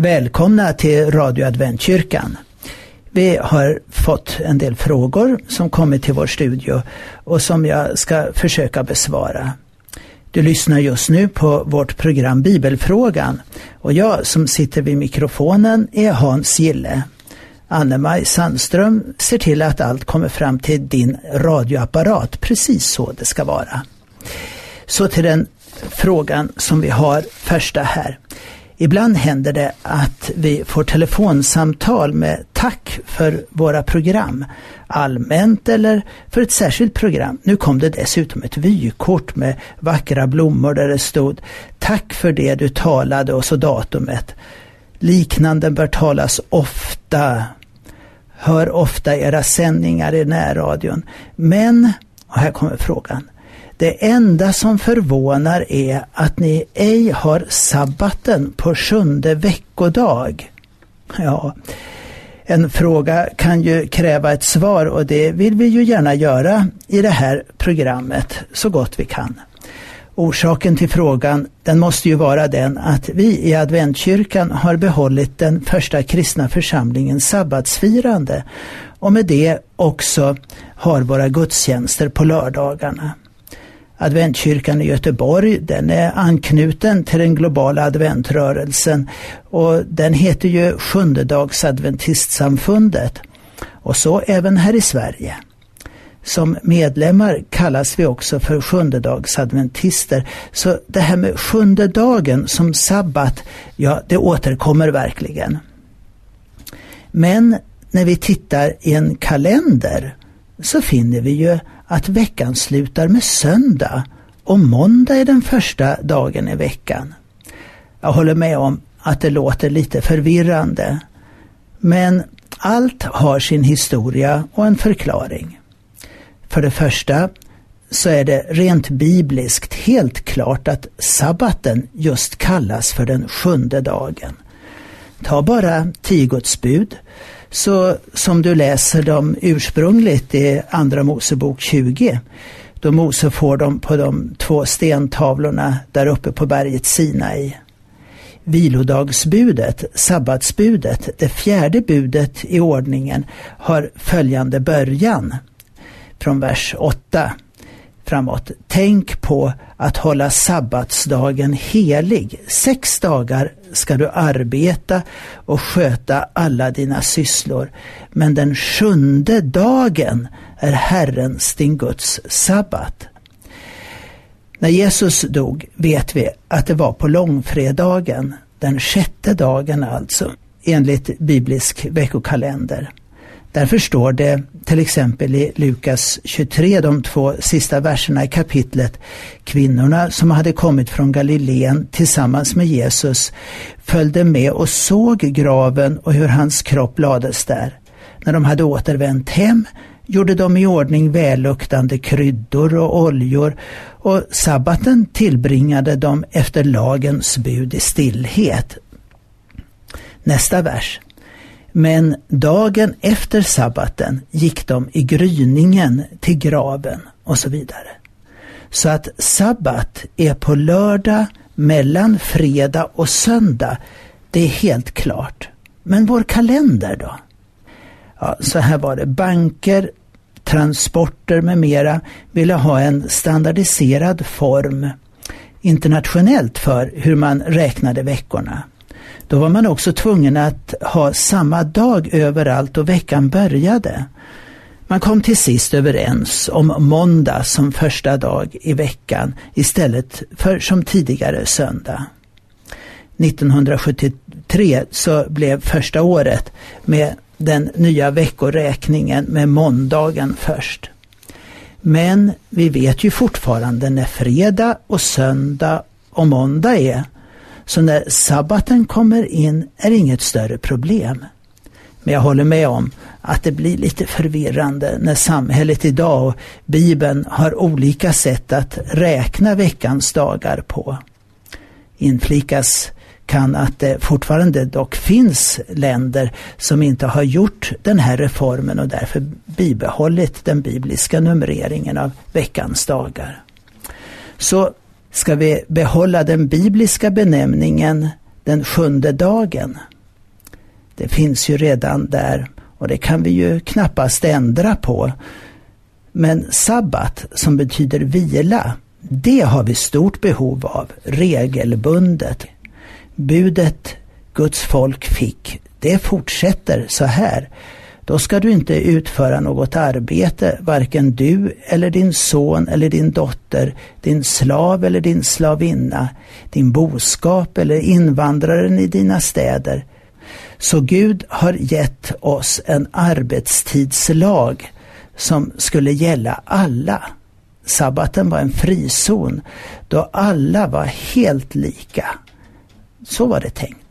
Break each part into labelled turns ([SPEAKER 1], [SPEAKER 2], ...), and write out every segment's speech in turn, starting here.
[SPEAKER 1] Välkomna till Radio Adventkyrkan. Vi har fått en del frågor som kommit till vår studio och som jag ska försöka besvara. Du lyssnar just nu på vårt program Bibelfrågan och jag som sitter vid mikrofonen är Hans Gille. Anne-Maj Sandström ser till att allt kommer fram till din radioapparat precis så det ska vara. Så till den frågan som vi har första här. Ibland händer det att vi får telefonsamtal med tack för våra program. Allmänt eller för ett särskilt program. Nu kom det dessutom ett vykort med vackra blommor där det stod Tack för det du talade och så datumet. Liknande bör talas ofta. Hör ofta era sändningar i närradion. Men, och här kommer frågan. Det enda som förvånar är att ni ej har sabbaten på sjunde veckodag. Ja, en fråga kan ju kräva ett svar och det vill vi ju gärna göra i det här programmet så gott vi kan. Orsaken till frågan den måste ju vara den att vi i adventkyrkan har behållit den första kristna församlingens sabbatsfirande och med det också har våra gudstjänster på lördagarna. Adventkyrkan i Göteborg, den är anknuten till den globala adventrörelsen och den heter ju Sjundedagsadventistsamfundet. Och så även här i Sverige. Som medlemmar kallas vi också för sjundedagsadventister. Så det här med sjunde dagen som sabbat, ja det återkommer verkligen. Men när vi tittar i en kalender så finner vi ju att veckan slutar med söndag och måndag är den första dagen i veckan. Jag håller med om att det låter lite förvirrande. Men allt har sin historia och en förklaring. För det första så är det rent bibliskt helt klart att sabbaten just kallas för den sjunde dagen. Ta bara tio Guds bud så som du läser dem ursprungligt i Andra Mosebok 20, då Mose får dem på de två stentavlorna där uppe på berget Sinai. Vilodagsbudet, sabbatsbudet, det fjärde budet i ordningen, har följande början från vers 8 framåt. Tänk på att hålla sabbatsdagen helig. Sex dagar ska du arbeta och sköta alla dina sysslor. Men den sjunde dagen är Herrens, din Guds, sabbat. När Jesus dog vet vi att det var på långfredagen, den sjätte dagen alltså, enligt biblisk veckokalender. Därför står det till exempel i Lukas 23, de två sista verserna i kapitlet, kvinnorna som hade kommit från Galileen tillsammans med Jesus följde med och såg graven och hur hans kropp lades där. När de hade återvänt hem gjorde de i ordning välluktande kryddor och oljor och sabbaten tillbringade de efter lagens bud i stillhet. Nästa vers. Men dagen efter sabbaten gick de i gryningen till graven och så vidare. Så att sabbat är på lördag mellan fredag och söndag. Det är helt klart. Men vår kalender då? Ja, så här var det. Banker, transporter med mera ville ha en standardiserad form internationellt för hur man räknade veckorna. Då var man också tvungen att ha samma dag överallt och veckan började. Man kom till sist överens om måndag som första dag i veckan istället för som tidigare söndag. 1973 så blev första året med den nya veckoräkningen med måndagen först. Men vi vet ju fortfarande när fredag och söndag och måndag är så när sabbaten kommer in är inget större problem. Men jag håller med om att det blir lite förvirrande när samhället idag och Bibeln har olika sätt att räkna veckans dagar på. Inflikas kan att det fortfarande dock finns länder som inte har gjort den här reformen och därför bibehållit den bibliska numreringen av veckans dagar. Så ska vi behålla den bibliska benämningen den sjunde dagen. Det finns ju redan där och det kan vi ju knappast ändra på. Men sabbat, som betyder vila, det har vi stort behov av, regelbundet. Budet Guds folk fick, det fortsätter så här. Då ska du inte utföra något arbete, varken du eller din son eller din dotter, din slav eller din slavinna, din boskap eller invandraren i dina städer. Så Gud har gett oss en arbetstidslag som skulle gälla alla. Sabbaten var en frizon då alla var helt lika. Så var det tänkt.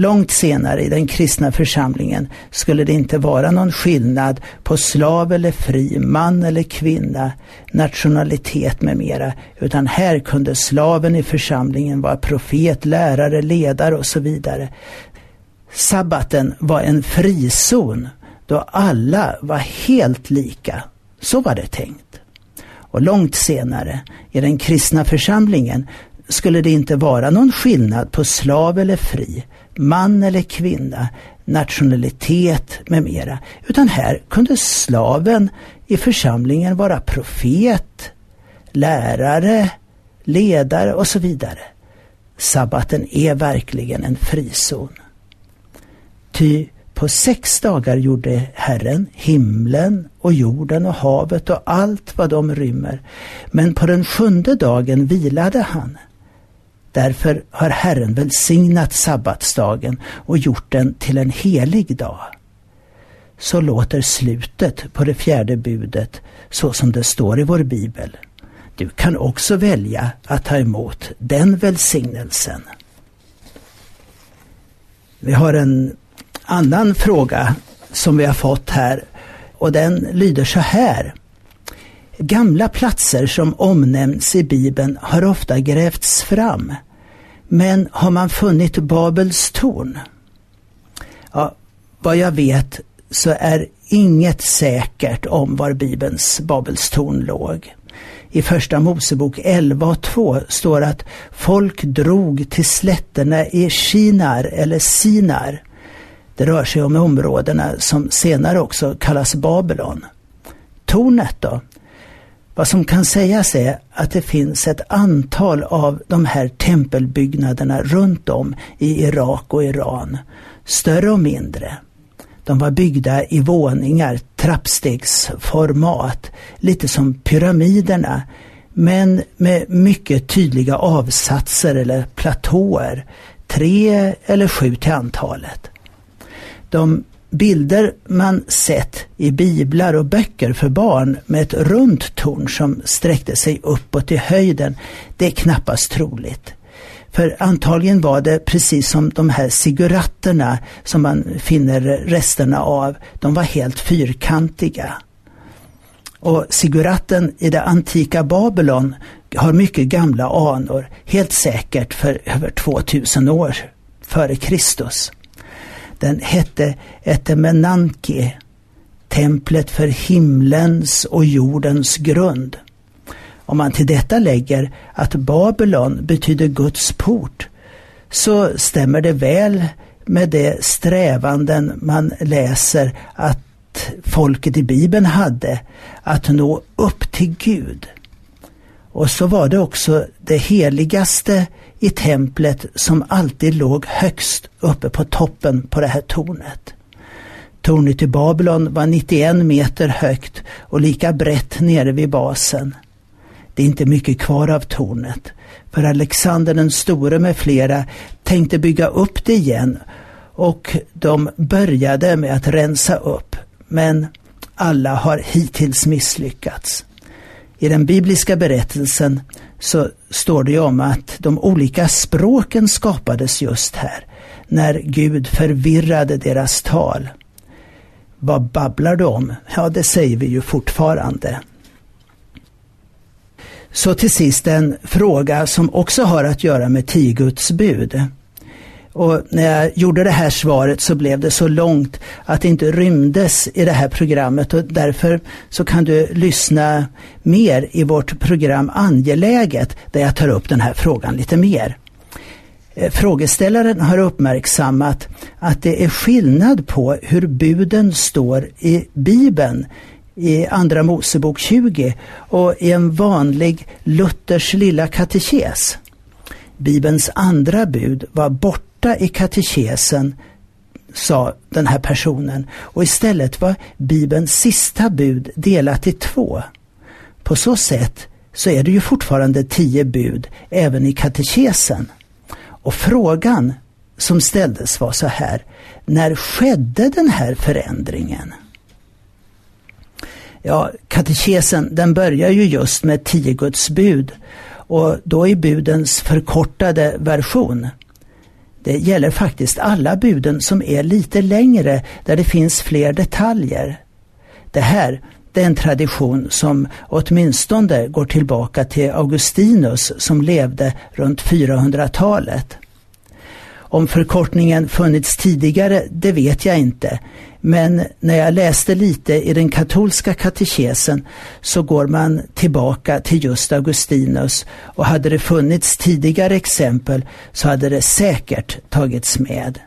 [SPEAKER 1] Långt senare i den kristna församlingen skulle det inte vara någon skillnad på slav eller fri, man eller kvinna, nationalitet med mera, utan här kunde slaven i församlingen vara profet, lärare, ledare och så vidare. Sabbaten var en frizon då alla var helt lika. Så var det tänkt. Och långt senare, i den kristna församlingen, skulle det inte vara någon skillnad på slav eller fri, man eller kvinna, nationalitet med mera. Utan här kunde slaven i församlingen vara profet, lärare, ledare och så vidare. Sabbaten är verkligen en frizon. Ty på sex dagar gjorde Herren himlen och jorden och havet och allt vad de rymmer. Men på den sjunde dagen vilade han. Därför har Herren välsignat sabbatsdagen och gjort den till en helig dag. Så låter slutet på det fjärde budet så som det står i vår bibel. Du kan också välja att ta emot den välsignelsen. Vi har en annan fråga som vi har fått här och den lyder så här. Gamla platser som omnämns i Bibeln har ofta grävts fram. Men har man funnit Babels torn? Ja, vad jag vet så är inget säkert om var Bibelns Babels torn låg. I Första Mosebok 11 och 2 står att folk drog till slätterna i Shinar eller Sinar. Det rör sig om områdena som senare också kallas Babylon. Tornet då? Vad som kan sägas är att det finns ett antal av de här tempelbyggnaderna runt om i Irak och Iran, större och mindre. De var byggda i våningar, trappstegsformat, lite som pyramiderna, men med mycket tydliga avsatser eller platåer, tre eller sju till antalet. De bilder man sett i biblar och böcker för barn med ett runt torn som sträckte sig uppåt i höjden, det är knappast troligt. För antagligen var det precis som de här siguratterna som man finner resterna av, de var helt fyrkantiga. Och siguratten i det antika Babylon har mycket gamla anor, helt säkert för över 2000 år före Kristus. Den hette Etemenanki, templet för himlens och jordens grund. Om man till detta lägger att Babylon betyder Guds port så stämmer det väl med de strävanden man läser att folket i Bibeln hade att nå upp till Gud. Och så var det också det heligaste i templet som alltid låg högst uppe på toppen på det här tornet. Tornet i Babylon var 91 meter högt och lika brett nere vid basen. Det är inte mycket kvar av tornet, för Alexander den store med flera tänkte bygga upp det igen och de började med att rensa upp, men alla har hittills misslyckats. I den bibliska berättelsen så står det ju om att de olika språken skapades just här, när Gud förvirrade deras tal. Vad babblar du om? Ja, det säger vi ju fortfarande. Så till sist en fråga som också har att göra med tio Guds bud. Och när jag gjorde det här svaret så blev det så långt att det inte rymdes i det här programmet och därför så kan du lyssna mer i vårt program Angeläget där jag tar upp den här frågan lite mer. Eh, frågeställaren har uppmärksammat att det är skillnad på hur buden står i Bibeln i Andra Mosebok 20 och i en vanlig Luthers lilla katekes. Bibelns andra bud var borta i katekesen, sa den här personen, och istället var Bibelns sista bud delat i två. På så sätt så är det ju fortfarande tio bud även i katekesen. Och frågan som ställdes var så här, när skedde den här förändringen? Ja, katekesen den börjar ju just med tio Guds bud och då i budens förkortade version. Det gäller faktiskt alla buden som är lite längre där det finns fler detaljer. Det här det är en tradition som åtminstone går tillbaka till Augustinus som levde runt 400-talet. Om förkortningen funnits tidigare, det vet jag inte. Men när jag läste lite i den katolska katekesen så går man tillbaka till just Augustinus och hade det funnits tidigare exempel så hade det säkert tagits med.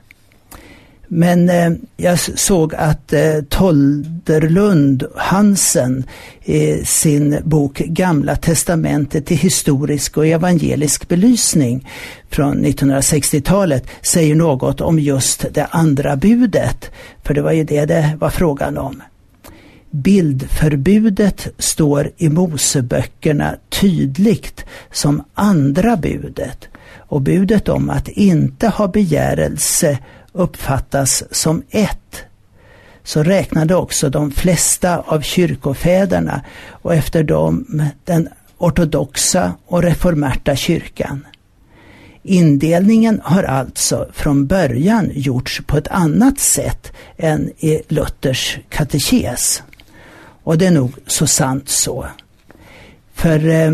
[SPEAKER 1] Men eh, jag såg att eh, Tolderlund Hansen i sin bok Gamla testamentet i historisk och evangelisk belysning från 1960-talet säger något om just det andra budet. För det var ju det det var frågan om. Bildförbudet står i Moseböckerna tydligt som andra budet och budet om att inte ha begärelse uppfattas som ett så räknade också de flesta av kyrkofäderna och efter dem den ortodoxa och reformerta kyrkan. Indelningen har alltså från början gjorts på ett annat sätt än i Luthers katekes. Och det är nog så sant så. För eh,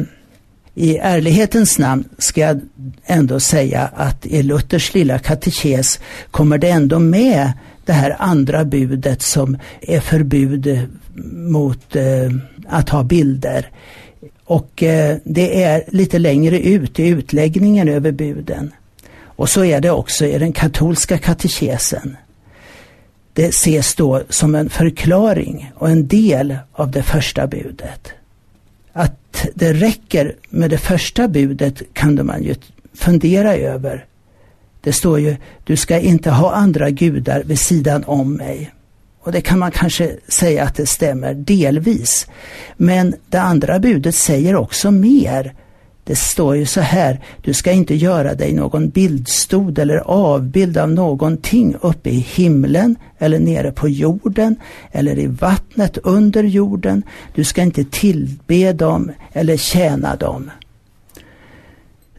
[SPEAKER 1] i ärlighetens namn ska jag ändå säga att i Luthers lilla katekes kommer det ändå med det här andra budet som är förbud mot eh, att ha bilder. Och eh, det är lite längre ut i utläggningen över buden. Och så är det också i den katolska katekesen. Det ses då som en förklaring och en del av det första budet. Att det räcker med det första budet kan man ju fundera över. Det står ju, du ska inte ha andra gudar vid sidan om mig. Och det kan man kanske säga att det stämmer delvis. Men det andra budet säger också mer. Det står ju så här, du ska inte göra dig någon bildstod eller avbild av någonting uppe i himlen eller nere på jorden eller i vattnet under jorden. Du ska inte tillbe dem eller tjäna dem.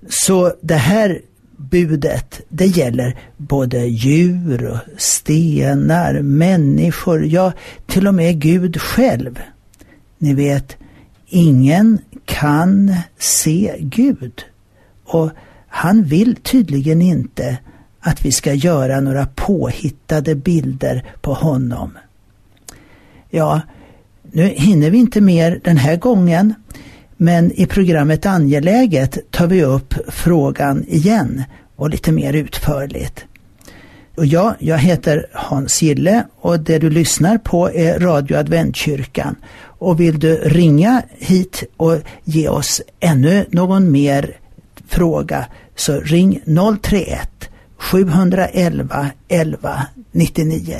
[SPEAKER 1] Så det här budet, det gäller både djur, och stenar, människor, ja till och med Gud själv. Ni vet, ingen kan se Gud. Och han vill tydligen inte att vi ska göra några påhittade bilder på honom. Ja, nu hinner vi inte mer den här gången. Men i programmet Angeläget tar vi upp frågan igen och lite mer utförligt. Och ja, jag heter Hans Gille och det du lyssnar på är Radio Adventkyrkan. Och vill du ringa hit och ge oss ännu någon mer fråga så ring 031 711 11 99.